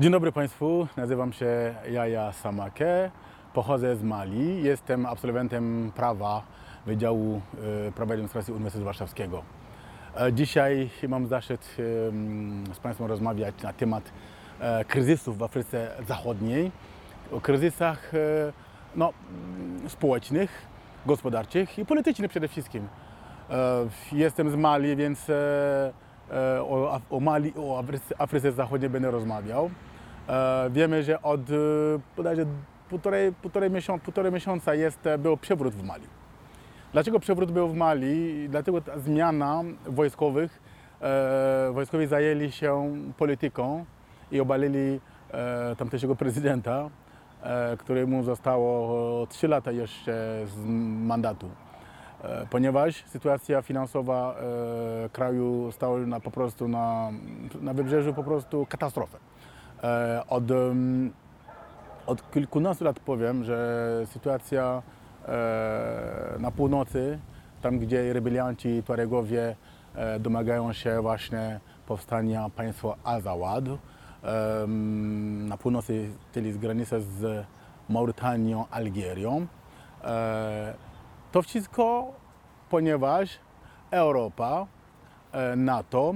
Dzień dobry Państwu, nazywam się Jaja Samake, pochodzę z Mali, jestem absolwentem prawa Wydziału e, Prawa i Administracji Uniwersytetu Warszawskiego. E, Dzisiaj mam zaszczyt z Państwem rozmawiać na temat e, kryzysów w Afryce Zachodniej, o kryzysach e, no, m, społecznych, gospodarczych i politycznych przede wszystkim. Jestem z Mali, więc o, o Mali, o Afryce Zachodniej będę rozmawiał. E, Wiemy, że od e, bodajże półtorej, półtorej, miesiąc, półtorej miesiąca jest, e, był przewrót w Mali. Dlaczego przewrót był w Mali? Dlatego ta zmiana wojskowych, wojskowi zajęli się polityką i obalili tamtejszego prezydenta, któremu zostało 3 lata jeszcze z mandatu. Ponieważ sytuacja finansowa kraju stała na, po prostu na, na wybrzeżu po prostu katastrofę. E, od, od kilkunastu lat powiem, że sytuacja e, na północy, tam gdzie rebelianci Tuaregowie e, domagają się właśnie powstania państwa Azawad, na północy, czyli z granicy z Maurytanią, Algierią. To wszystko, ponieważ Europa, NATO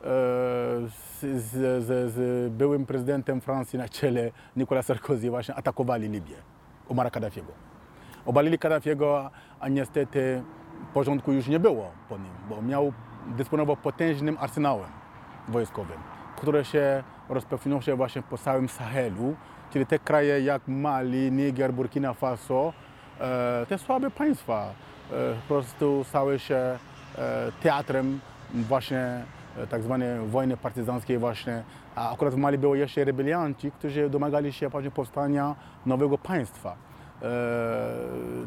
z, z, z, byłym prezydentem Francji na czele Nicolas Sarkozy właśnie atakowali Libię, Omara Kaddafiego. Obalili Kaddafiego, a niestety porządku już nie było po nim, bo miał, dysponował potężnym arsenałem wojskowym, które się rozpowszechniło się właśnie po całym Sahelu, czyli te kraje jak Mali, Niger, Burkina Faso, e, te słabe państwa e, po prostu stały się e, teatrem właśnie tak zwanej wojny partyzanckiej właśnie, a akurat w Mali było jeszcze rebelianci, którzy domagali się właśnie powstania nowego państwa. E,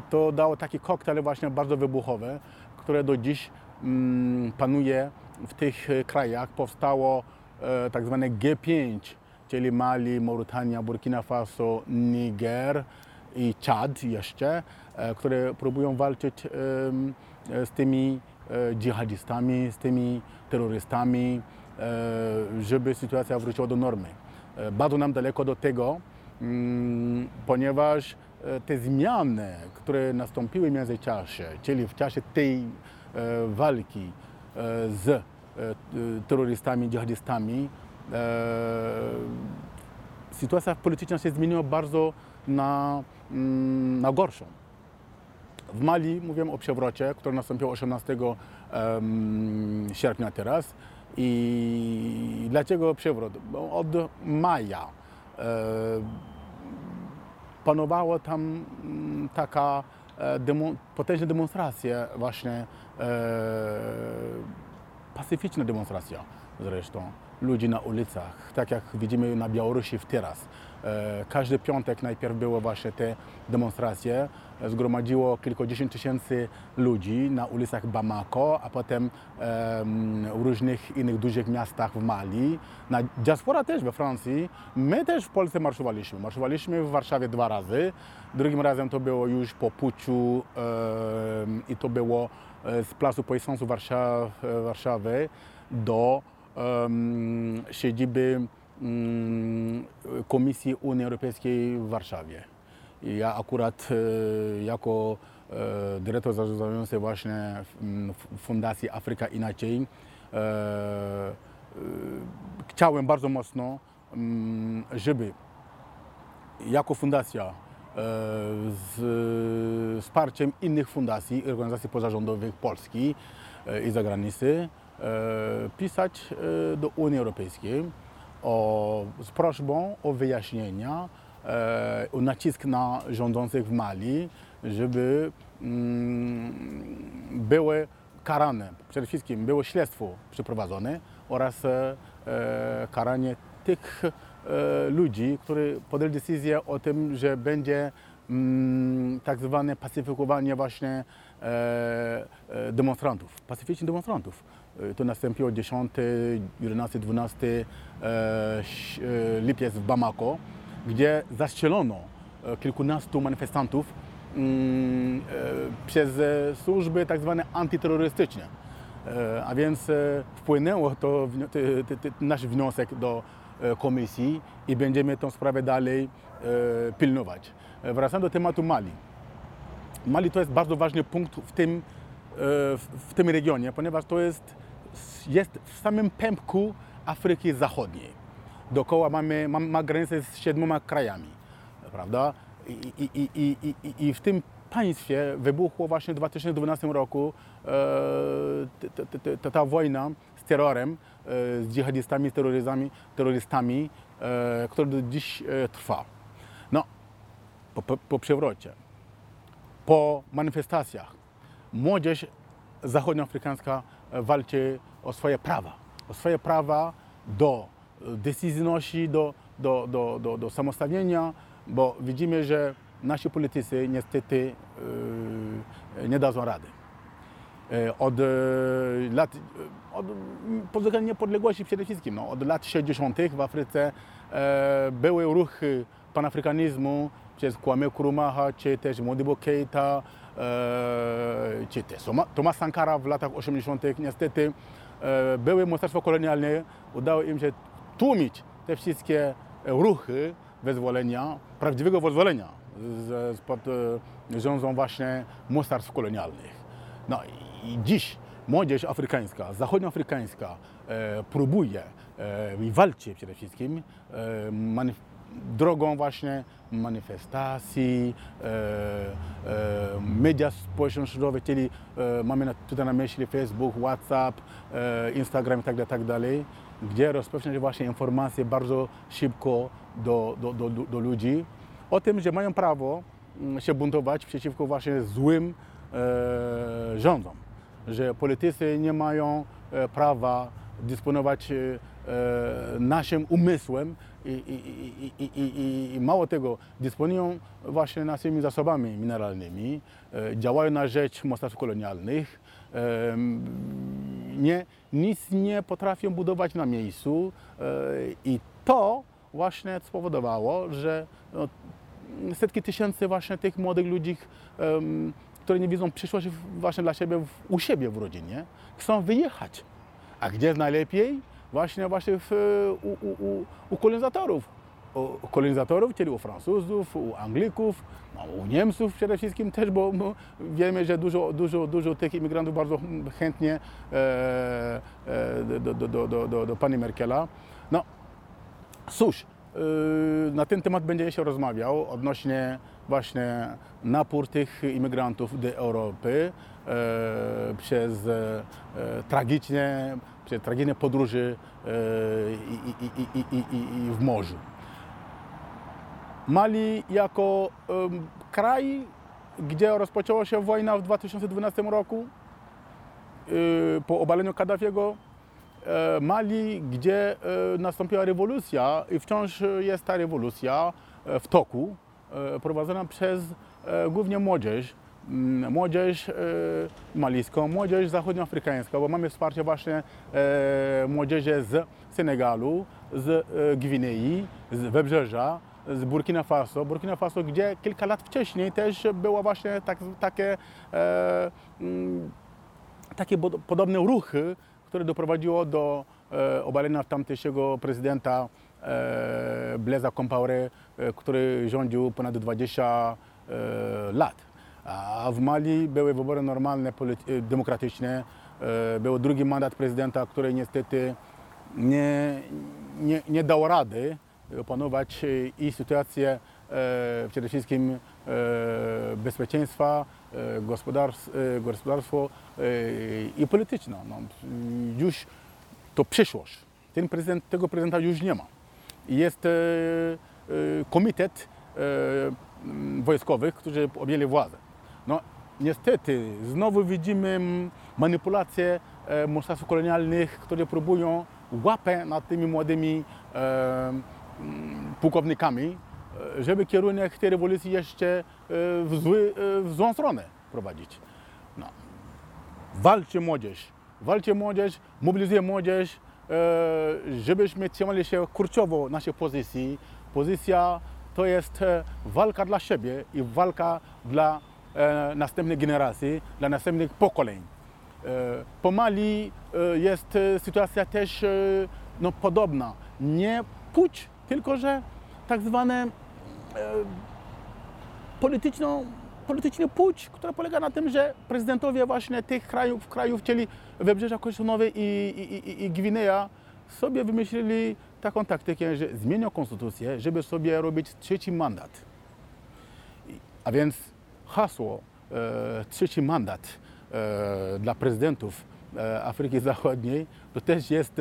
To dało taki koktajl właśnie bardzo wybuchowy, które do dziś mm, panuje w tych e, krajach. Powstało e, tak zwane G5, czyli Mali, Maurytania, Burkina Faso, Niger i Czad jeszcze, e, które próbują walczyć e, z tymi e, dżihadistami, z tymi terrorystami, e, żeby sytuacja wróciła do normy. E, Bardzo nam daleko do tego, mm, ponieważ e, te zmiany, które nastąpiły w międzyczasie, czyli w czasie tej e, walki e, z e, terrorystami, dżihadystami, e, sytuacja polityczna się zmieniła bardzo na, mm, na gorszą. W Mali mówię o przewrocie, który nastąpił 18 em, sierpnia teraz. I dlaczego przewrót? Bo od maja e, panowała tam mm, taka e, demo, potężna demonstracja, właśnie e, pacyficzna demonstracja zresztą, ludzi na ulicach, tak jak widzimy na Białorusi teraz. E, Każdy piątek najpierw było właśnie te demonstracje, E, zgromadziło kilkadziesiąt tysięcy ludzi na ulicach Bamako, a potem em, w różnych innych dużych miastach w Mali, na diaspora też we Francji. My też w Polsce marszowaliśmy. Marszowaliśmy w Warszawie dwa razy. Drugim razem to było już po puczu i to było e, z placu Poissansu Warszaw, Warszawy do siedziby Komisji Unii Europejskiej w Warszawie. Ja akurat e, jako e, dyrektor zarządzający właśnie mm, Fundacji Afryka Inaczej e, chciałem bardzo mocno, mm, żeby jako fundacja z wsparciem innych fundacji i organizacji pozarządowych Polski i zagranicy pisać do Unii Europejskiej o, z prośbą o wyjaśnienia, e, o nacisk na rządzących w Mali, żeby mm, były karane, przede wszystkim było śledztwo przeprowadzone oraz e, e, karanie tych e, ludzi, którzy podjęli decyzję o tym, że będzie mm, tak zwane pacyfikowanie właśnie e, e, demonstrantów, pacyficznych demonstrantów. E, To nastąpiło 10, 11, 12 e, ś- e, lipiec w Bamako, gdzie zastrzelono e, kilkunastu manifestantów mm, e, przez służby tak zwane antyterrorystyczne. E, A więc wpłynęło to nasz wniosek do komisji i będziemy tą sprawę dalej pilnować. Wracając do tematu Mali. Mali to jest bardzo ważny punkt w tym, w tym regionie, ponieważ to jest, jest w samym pępku Afryki Zachodniej. Dookoła mamy, ma, ma granicę z siedmioma krajami, prawda? I, i, i, i, i, w tym państwie wybuchło właśnie w 2012 roku e, t- t- t- t- ta wojna z terrorem, e, z dżihadystami, terrorystami, terrorystami e, która do dziś e, trwa. No, po, po, po przewrocie, po manifestacjach młodzież zachodnioafrykańska walczy o swoje prawa, o swoje prawa do decyzyjności, do, do, do, do, do samostawienia, bo widzimy, że nasi politycy niestety yy, nie dadzą rady. E, Od e, lat, e, od pozyskania niepodległości przede wszystkim, no, od lat 60. w Afryce e, były ruchy panafrykanizmu przez Kwame Nkrumah, czy też Modibo Keita, e, Toma- Thomas Sankara w latach 80. Niestety e, były mocarstwa kolonialne, udało im się tłumić te wszystkie ruchy wyzwolenia, prawdziwego wyzwolenia z, spod e, rządzą właśnie mocarstw kolonialnych. No i dziś młodzież afrykańska, zachodnioafrykańska próbuje i walczy przede wszystkim e, drogą właśnie manifestacji, e, e, media społecznościowe, czyli e, mamy tutaj na myśli Facebook, WhatsApp, e, Instagram i tak dalej, tak gdzie się właśnie informacje bardzo szybko do, do, do, do ludzi o tym, że mają prawo mm, się buntować przeciwko właśnie złym e, rządom, że politycy nie mają e, prawa dysponować e, e, naszym umysłem i, i, i, i, mało tego, dysponują właśnie naszymi zasobami mineralnymi, e, działają na rzecz mocarstw kolonialnych, nie, nic nie potrafią budować na miejscu i to właśnie spowodowało, że no, setki tysięcy właśnie tych młodych ludzi, które nie widzą przyszłości właśnie dla siebie u siebie w rodzinie, chcą wyjechać. A gdzie najlepiej? Właśnie, właśnie w, u, u, u, u kolonizatorów. U kolonizatorów, czyli u Francuzów, u Anglików, no, u Niemców przede wszystkim też, bo wiemy, że dużo, dużo, dużo tych imigrantów bardzo chętnie e, e, do, do, do, do, do, pani Merkela. No, Cóż, yy, na ten temat będzie się rozmawiał odnośnie właśnie napór tych imigrantów do Europy e, przez e, e, tragiczne, podróże e, i, i, i, i, w morzu. Mali jako kraj, gdzie rozpoczęła się wojna w 2012 roku, y, po obaleniu Kaddafiego, e, Mali, gdzie e, nastąpiła rewolucja i wciąż jest ta rewolucja w toku, prowadzona przez głównie młodzież, młodzież e, malijską, młodzież zachodnioafrykańską, bo mamy wsparcie właśnie e, młodzieży z Senegalu, z e, Gwinei, z Wybrzeża, z Burkina Faso. Burkina Faso, gdzie kilka lat wcześniej też było właśnie tak, takie mm, takie podobne ruchy, które doprowadziło do obalenia tamtejszego prezydenta e, Blaisa Compaoré, który rządził ponad 20 e, lat. A w Mali były wybory normalne, e, demokratyczne. E, był drugi mandat prezydenta, który niestety nie, nie, nie dał rady opanować e, i sytuację przede wszystkim bezpieczeństwa, gospodarstw, gospodarstwo i polityczne. No, już to przyszłość. Ten prezydent, tego prezydenta już nie ma. Jest komitet wojskowych, którzy objęli władzę. No, niestety znowu widzimy manipulacje e, mocarstw kolonialnych, które próbują łapę nad tymi młodymi e, pułkownikami, e, żeby kierunek tej rewolucji jeszcze e, w, zły, w złą stronę prowadzić. No. Walczy młodzież, walczy młodzież, mobilizuje młodzież, żebyśmy trzymali się kurczowo naszej pozycji. Pozycja to jest walka dla siebie i walka dla e, następnych generacji, dla następnych pokoleń. Po Mali jest sytuacja też no, podobna. Nie płeć, tylko że tak zwane polityczną polityczny płeć, która polega na tym, że prezydentowie właśnie tych krajów, krajów czyli Wybrzeża Kościołowe i, i, i, i Gwinea sobie wymyślili taką taktykę, że zmienią konstytucję, żeby sobie robić trzeci mandat. A więc hasło e, trzeci mandat e, dla prezydentów e, Afryki Zachodniej to też jest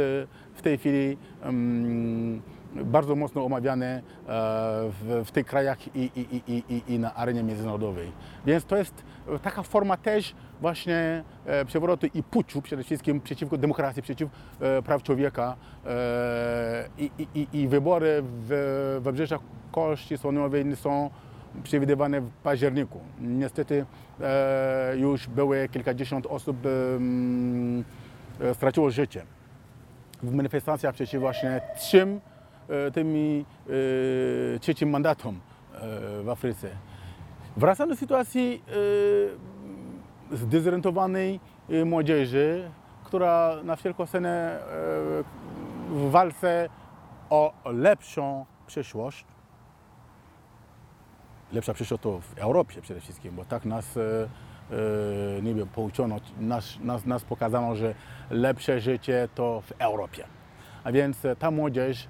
w tej chwili mm, bardzo mocno omawiane w, w tych krajach i, i, i, i, na arenie międzynarodowej. Więc to jest taka forma też właśnie przewrotu i puczu przede wszystkim przeciwko demokracji, przeciw praw człowieka i, i, i wybory w wybrzeżach Kości Słonowej są przewidywane w październiku. Niestety już były kilkadziesiąt osób straciło życie w manifestacjach przeciw właśnie trzem E, tymi e, trzecim mandatom e, w Afryce. Wracam do sytuacji zdezorientowanej młodzieży, która na wszelką cenę w walce o lepszą przyszłość, lepsza przyszłość to w Europie przede wszystkim, bo tak nas nie wiem, pouczono, nas, nas, nas pokazano, że lepsze życie to w Europie. A więc ta młodzież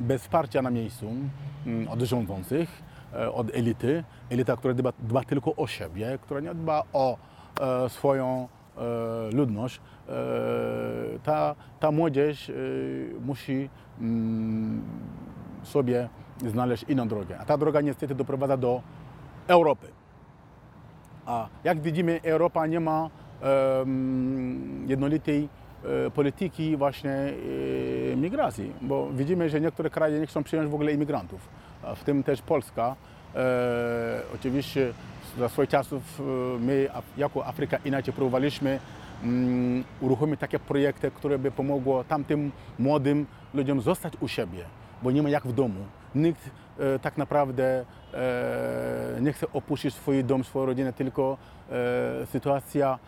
bez wsparcia na miejscu mm, od rządzących, e, od elity, elita, która dba, dba tylko o siebie, która nie dba o e, swoją e, ludność, ta, ta młodzież musi mm, sobie znaleźć inną drogę. A ta droga niestety doprowadza do Europy. A jak widzimy, Europa nie ma jednolitej E, polityki właśnie e, migracji, bo widzimy, że niektóre kraje nie chcą przyjąć w ogóle imigrantów, w tym też Polska. E, oczywiście za swoich czasów my jako Afryka inaczej próbowaliśmy um, uruchomić takie projekty, które by pomogło tamtym młodym ludziom zostać u siebie, bo nie ma jak w domu. Nikt e, tak naprawdę e, nie chce opuścić swój dom, swoją rodzinę, tylko e, sytuacja,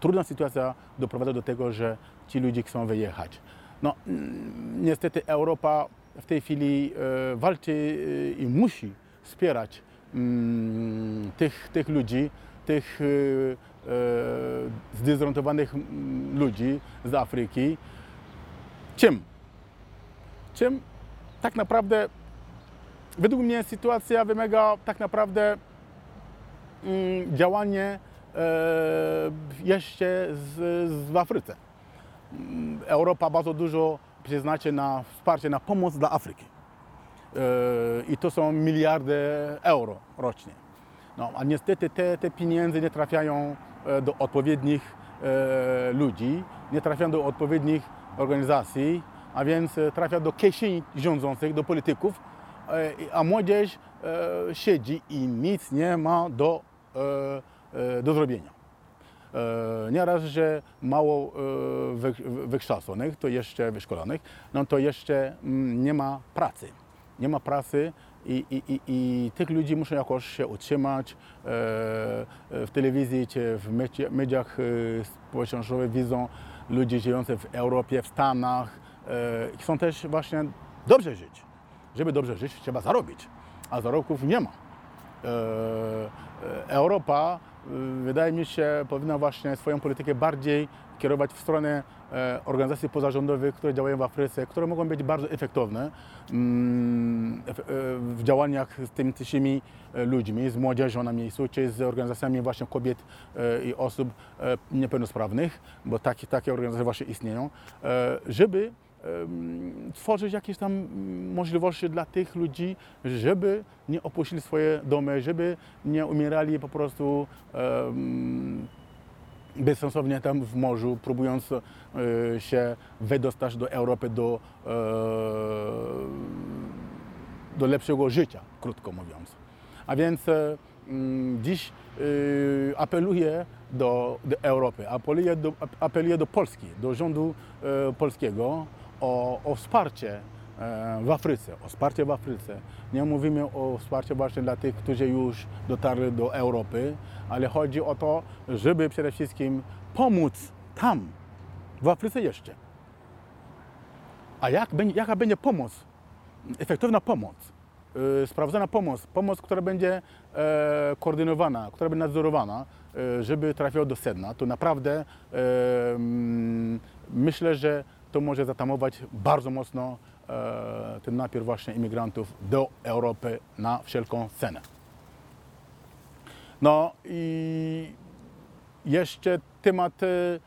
trudna sytuacja doprowadza do tego, że ci ludzie chcą wyjechać. No, niestety Europa w tej chwili walczy i musi wspierać mm, tych, tych ludzi, tych zdezorientowanych ludzi z Afryki. Czym? Czym? Tak naprawdę według mnie sytuacja wymaga tak naprawdę mm, działanie e, jeszcze z, z, w Afryce. Mm, Europa bardzo dużo przeznaczy na wsparcie, na pomoc dla Afryki. E, I to są miliardy euro rocznie. No, a niestety te, te pieniądze nie trafiają e, do odpowiednich e, ludzi, nie trafiają do odpowiednich organizacji, a więc e, trafia do kieszeni rządzących, do polityków, e, a młodzież e, siedzi i nic nie ma do, do zrobienia. Nieraz, że mało wykształconych, to jeszcze wyszkolonych, no to jeszcze mm, nie ma pracy. Nie ma pracy i, i, i, i tych ludzi muszą jakoś się utrzymać. W telewizji czy w mediach społecznościowych widzą ludzi żyjących w Europie, w Stanach, chcą też właśnie dobrze żyć. Żeby dobrze żyć, trzeba zarobić, a zarobków nie ma. E, e, Europa, wydaje mi się, powinna właśnie swoją politykę bardziej kierować w stronę organizacji pozarządowych, które działają w Afryce, które mogą być bardzo efektowne mm, w działaniach z tymi ludźmi, z młodzieżą na miejscu, czy z organizacjami właśnie kobiet i osób niepełnosprawnych, bo takie, takie organizacje właśnie istnieją, żeby tworzyć jakieś tam możliwości dla tych ludzi, żeby nie opuścili swoje domy, żeby nie umierali po prostu bezsensownie tam w morzu, próbując e, się wydostać do Europy, do, e, do lepszego życia, krótko mówiąc. A więc e, dziś apeluję do, do Europy, apeluję do, apeluję do Polski, do rządu polskiego, o, o wsparcie e, w Afryce, o wsparcie w Afryce. Nie mówimy o wsparciu właśnie dla tych, którzy już dotarli do Europy, ale chodzi o to, żeby przede wszystkim pomóc tam, w Afryce jeszcze. A jak, jaka będzie pomoc? Efektywna pomoc, yy, sprawdzona pomoc, pomoc, która będzie e, koordynowana, która będzie nadzorowana, e, żeby trafiła do sedna, to naprawdę myślę, że to może zatamować bardzo mocno e, ten napier właśnie imigrantów do Europy na wszelką cenę. No i jeszcze temat e, e,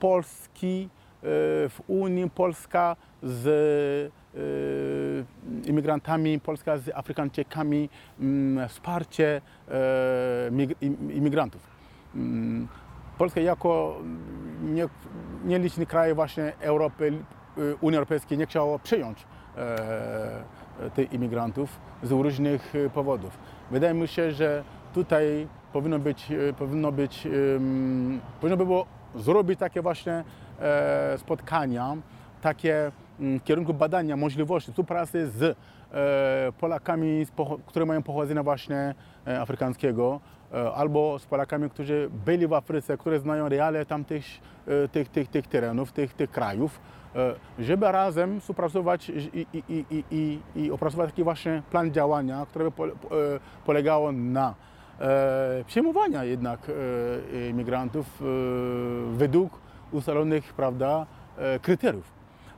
Polski w Unii, Polska z imigrantami, Polska z Afrykańczykami, mm, wsparcie mig- im- imigrantów. Mm, Polska jako nie, nieliczny kraj właśnie Europy, e, Unii Europejskiej nie chciało przyjąć e, tych imigrantów z różnych e, powodów. Wydaje mi się, że tutaj powinno być, e, powinno być, powinno by było zrobić takie właśnie e, spotkania, takie mm, w kierunku badania możliwości współpracy z e, Polakami, z pocho- które mają pochodzenia właśnie e, afrykańskiego, e, albo z Polakami, którzy byli w Afryce, które znają realia tamtych e, tych, tych, tych terenów, tych, tych krajów, e, żeby razem współpracować i, i, i, i, i, opracować taki właśnie plan działania, który by pole- po- e, polegało na e, przyjmowania jednak e, imigrantów e, według ustalonych prawda, e, kryteriów.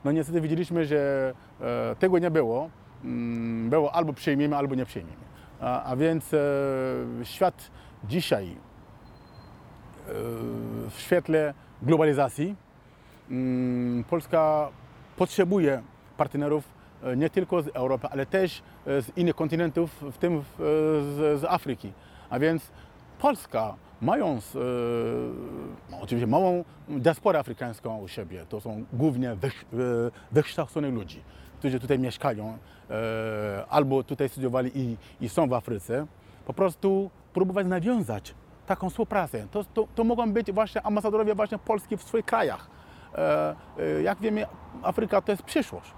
No niestety widzieliśmy, że e, tego nie było. Mm, Było albo przyjmiemy, albo nie przyjmiemy. A, a więc e, świat dzisiaj e, w świetle globalizacji mm, Polska potrzebuje partnerów e, nie tylko z Europy, ale też z innych kontynentów, w tym z, z Afryki. A więc Polska, mając e, no, oczywiście małą diasporę afrykańską u siebie, to są głównie wych, wykształceni ludzie, którzy tutaj mieszkają e, albo tutaj studiowali i, i są w Afryce, po prostu próbować nawiązać taką współpracę. To, to, to mogą być właśnie ambasadorowie właśnie Polski w swoich krajach. E, e, Jak wiemy, Afryka to jest przyszłość.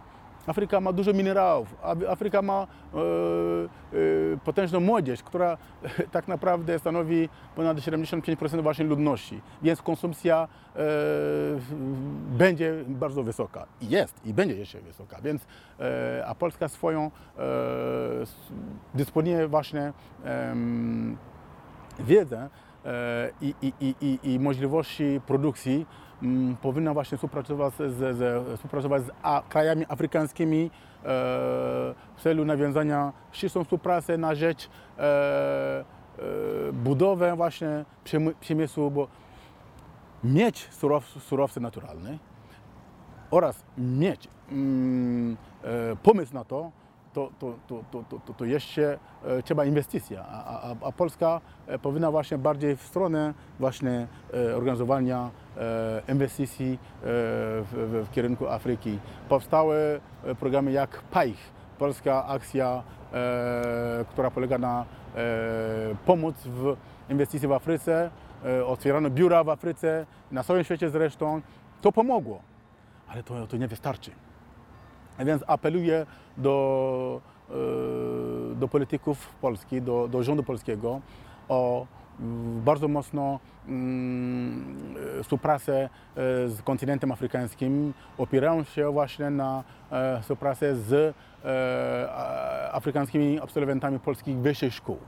Afryka ma dużo minerałów, Af- Afryka ma potężną młodzież, która tak naprawdę stanowi ponad 75% właśnie ludności, więc konsumpcja e, będzie bardzo wysoka. I Jest i będzie jeszcze wysoka, więc e, a Polska swoją e, dysponuje właśnie wiedzę i, i, i, i, możliwości produkcji powinna właśnie współpracować z, z, współpracować z a, krajami afrykańskimi w celu nawiązania ścisłą współpracy na rzecz e, e, budowy właśnie przemy- przemysłu, bo mieć surow, surowce naturalne oraz mieć mm, e, pomysł na to, to, to, to, to, to, to, jeszcze trzeba inwestycja, a, a, a Polska e, powinna właśnie bardziej w stronę właśnie e, organizowania e, inwestycji w, w, kierunku Afryki. Powstały programy jak PAIH, Polska Akcja, która polega na pomoc w inwestycji w Afryce, otwierano biura w Afryce, na całym świecie zresztą. To pomogło, ale to, to nie wystarczy. Więc apeluję do, e, do polityków Polski, do, do rządu polskiego o mm, bardzo mocno mm, e, współpracę e, z kontynentem afrykańskim, opierając się właśnie na e, współpracę z afrykańskimi absolwentami polskich wyższych szkół.